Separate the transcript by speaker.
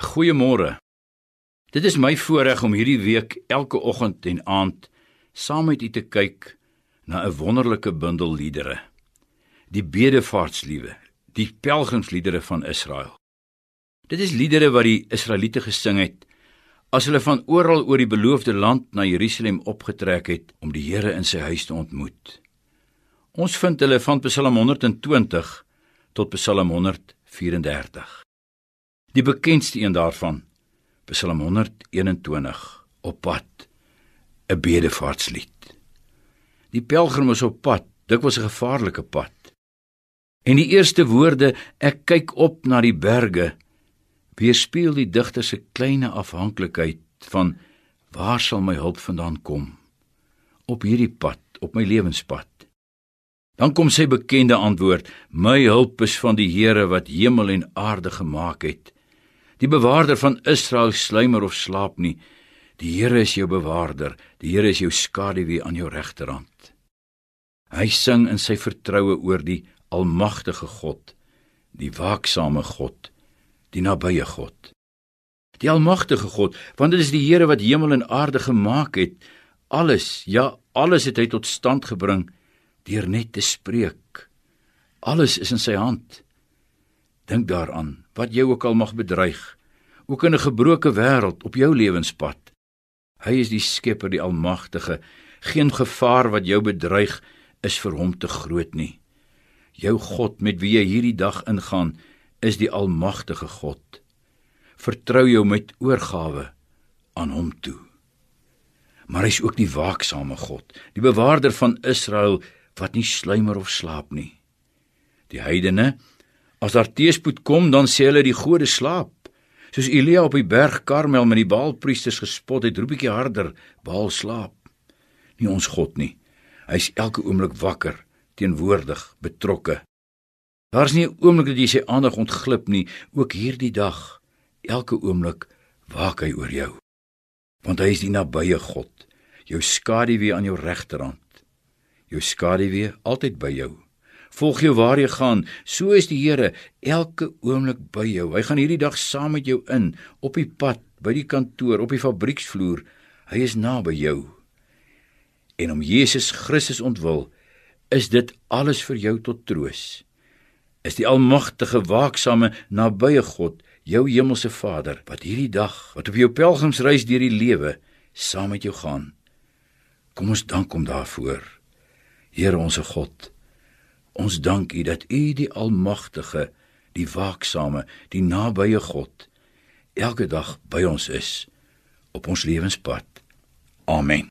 Speaker 1: Goeiemôre. Dit is my voorreg om hierdie week elke oggend en aand saam met u te kyk na 'n wonderlike bundel liedere. Die bedevaartsliewe, die pelgrimsliedere van Israel. Dit is liedere wat die Israeliete gesing het as hulle van oral oor die beloofde land na Jerusalem opgetrek het om die Here in sy huis te ontmoet. Ons vind hulle van Psalm 120 tot Psalm 134. Die bekendste een daarvan, Psalm 121, op pad, 'n bedevaartslied. Die pelgrim is op pad, dit was 'n gevaarlike pad. En die eerste woorde, ek kyk op na die berge, weerspieël die digter se kleine afhanklikheid van waar sal my hulp vandaan kom? Op hierdie pad, op my lewenspad. Dan kom sy bekende antwoord: My hulp is van die Here wat hemel en aarde gemaak het. Die bewaarder van Israel sluimer of slaap nie. Die Here is jou bewaarder. Die Here is jou skaduwee aan jou regterhand. Hy sing in sy vertroue oor die almagtige God, die waaksame God, die nabye God. Die almagtige God, want dit is die Here wat hemel en aarde gemaak het. Alles, ja, alles het hy tot stand gebring deur net te spreek. Alles is in sy hand. Dink daaraan wat jou ook al mag bedreig, ook in 'n gebroke wêreld op jou lewenspad. Hy is die Skepper, die Almagtige. Geen gevaar wat jou bedreig is vir hom te groot nie. Jou God met wie jy hierdie dag ingaan, is die Almagtige God. Vertrou jou met oorgawe aan hom toe. Maar hy's ook die waaksame God, die bewaarder van Israel wat nie sluimer of slaap nie. Die heidene As daar teëspoed kom, dan sê hulle die gode slaap. Soos Elia op die berg Karmel met die Baalpriesters gespot het, roep ek harder, Baal slaap. Nie ons God nie. Hy's elke oomblik wakker, teenwoordig, betrokke. Daar's nie 'n oomblik dat jy sy aandag ontglip nie, ook hierdie dag. Elke oomblik waak hy oor jou. Want hy is die nabye God, jou skaduwee aan jou regterhand. Jou skaduwee altyd by jou. Volg jou waar jy gaan. So is die Here elke oomblik by jou. Hy gaan hierdie dag saam met jou in op die pad, by die kantoor, op die fabrieksvloer. Hy is naby jou. En om Jesus Christus ontwil, is dit alles vir jou tot troos. Is die almagtige waaksame nabye God, jou hemelse Vader, wat hierdie dag, wat op jou pelgrimsreis deur die lewe saam met jou gaan. Kom ons dank hom daarvoor. Here ons God, Ons dank U dat U die almagtige, die waaksame, die nabye God elke dag by ons is op ons lewenspad. Amen.